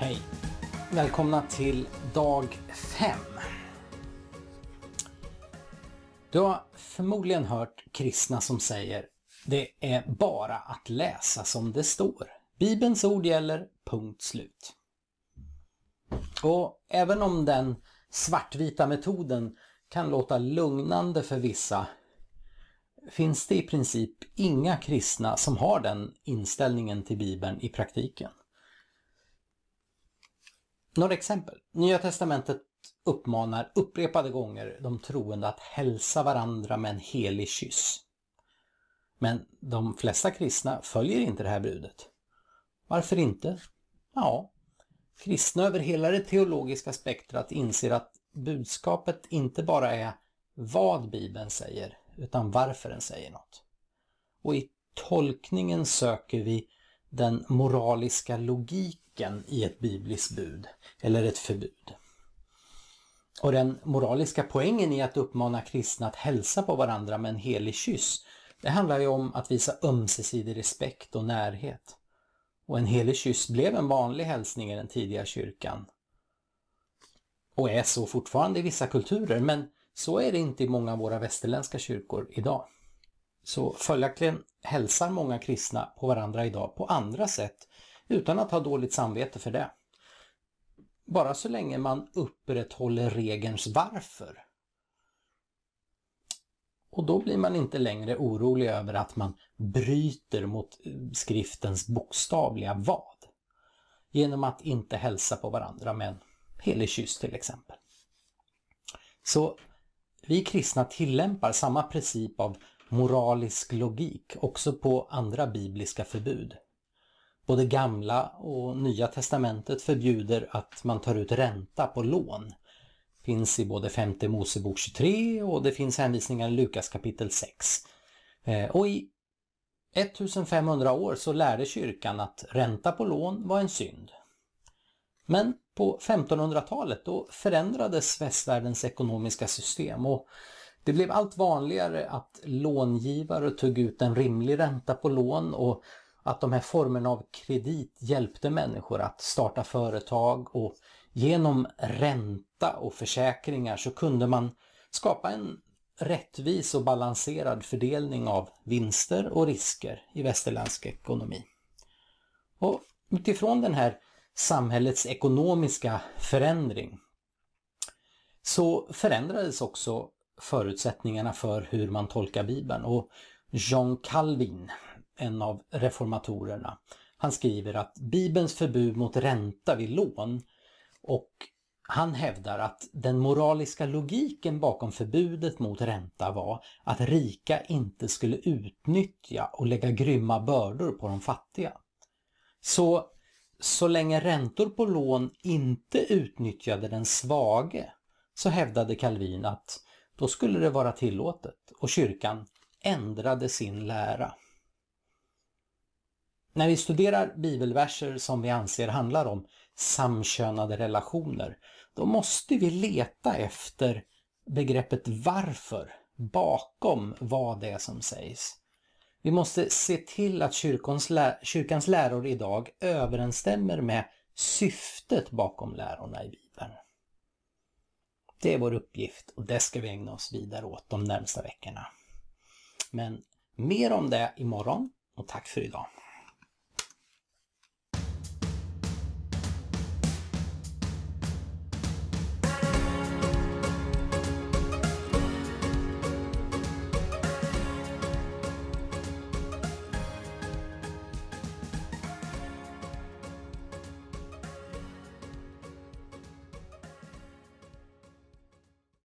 Hej! Välkomna till dag 5. Du har förmodligen hört kristna som säger det är bara att läsa som det står. Bibelns ord gäller, punkt slut. Och även om den svartvita metoden kan låta lugnande för vissa finns det i princip inga kristna som har den inställningen till Bibeln i praktiken. Några exempel. Nya testamentet uppmanar upprepade gånger de troende att hälsa varandra med en helig kyss. Men de flesta kristna följer inte det här budet. Varför inte? Ja, kristna över hela det teologiska spektrat inser att budskapet inte bara är vad Bibeln säger, utan varför den säger något. Och i tolkningen söker vi den moraliska logiken i ett bibliskt bud eller ett förbud. Och den moraliska poängen i att uppmana kristna att hälsa på varandra med en helig kyss, det handlar ju om att visa ömsesidig respekt och närhet. Och en helig kyss blev en vanlig hälsning i den tidiga kyrkan. Och är så fortfarande i vissa kulturer, men så är det inte i många av våra västerländska kyrkor idag. Så följaktligen hälsar många kristna på varandra idag på andra sätt utan att ha dåligt samvete för det. Bara så länge man upprätthåller regelns varför. Och då blir man inte längre orolig över att man bryter mot eh, skriftens bokstavliga vad. Genom att inte hälsa på varandra med en helig kyss till exempel. Så vi kristna tillämpar samma princip av moralisk logik också på andra bibliska förbud. Både gamla och nya testamentet förbjuder att man tar ut ränta på lån. Finns i både femte Mosebok 23 och det finns hänvisningar i Lukas kapitel 6. Eh, och i 1500 år så lärde kyrkan att ränta på lån var en synd. Men på 1500-talet då förändrades västvärldens ekonomiska system och det blev allt vanligare att långivare tog ut en rimlig ränta på lån och att de här formerna av kredit hjälpte människor att starta företag och genom ränta och försäkringar så kunde man skapa en rättvis och balanserad fördelning av vinster och risker i västerländsk ekonomi. Och utifrån den här samhällets ekonomiska förändring så förändrades också förutsättningarna för hur man tolkar Bibeln och Jean Calvin, en av reformatorerna, han skriver att Bibelns förbud mot ränta vid lån och han hävdar att den moraliska logiken bakom förbudet mot ränta var att rika inte skulle utnyttja och lägga grymma bördor på de fattiga. Så, så länge räntor på lån inte utnyttjade den svage så hävdade Calvin att då skulle det vara tillåtet och kyrkan ändrade sin lära. När vi studerar bibelverser som vi anser handlar om samkönade relationer, då måste vi leta efter begreppet varför bakom vad det är som sägs. Vi måste se till att kyrkans, lä kyrkans läror idag överensstämmer med syftet bakom lärorna i Bibeln. Det är vår uppgift och det ska vi ägna oss vidare åt de närmsta veckorna. Men mer om det imorgon och tack för idag.